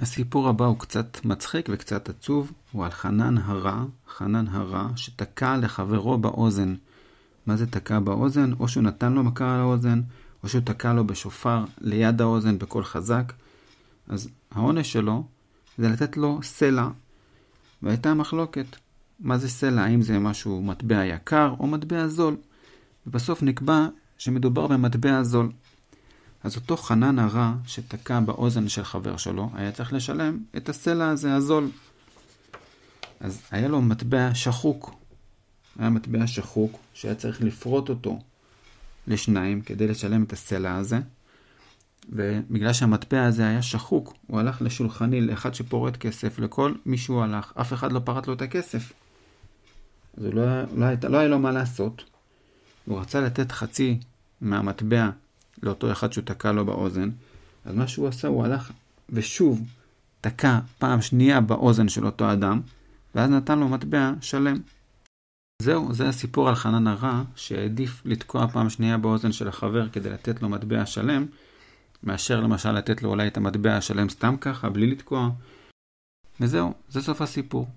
הסיפור הבא הוא קצת מצחיק וקצת עצוב, הוא על חנן הרע, חנן הרע, שתקע לחברו באוזן. מה זה תקע באוזן? או שהוא נתן לו מכה על האוזן, או שהוא תקע לו בשופר ליד האוזן בקול חזק. אז העונש שלו זה לתת לו סלע. והייתה מחלוקת, מה זה סלע? האם זה משהו מטבע יקר או מטבע זול? ובסוף נקבע שמדובר במטבע זול. אז אותו חנן הרע שתקע באוזן של חבר שלו, היה צריך לשלם את הסלע הזה הזול. אז היה לו מטבע שחוק. היה מטבע שחוק שהיה צריך לפרוט אותו לשניים כדי לשלם את הסלע הזה. ובגלל שהמטבע הזה היה שחוק, הוא הלך לשולחני לאחד שפורט כסף, לכל מי שהוא הלך, אף אחד לא פרט לו את הכסף. אז לא, לא, לא היה לו מה לעשות. הוא רצה לתת חצי מהמטבע לאותו אחד שהוא תקע לו באוזן, אז מה שהוא עשה, הוא הלך ושוב תקע פעם שנייה באוזן של אותו אדם, ואז נתן לו מטבע שלם. זהו, זה הסיפור על חנן הרע, שהעדיף לתקוע פעם שנייה באוזן של החבר כדי לתת לו מטבע שלם, מאשר למשל לתת לו אולי את המטבע השלם סתם ככה, בלי לתקוע. וזהו, זה סוף הסיפור.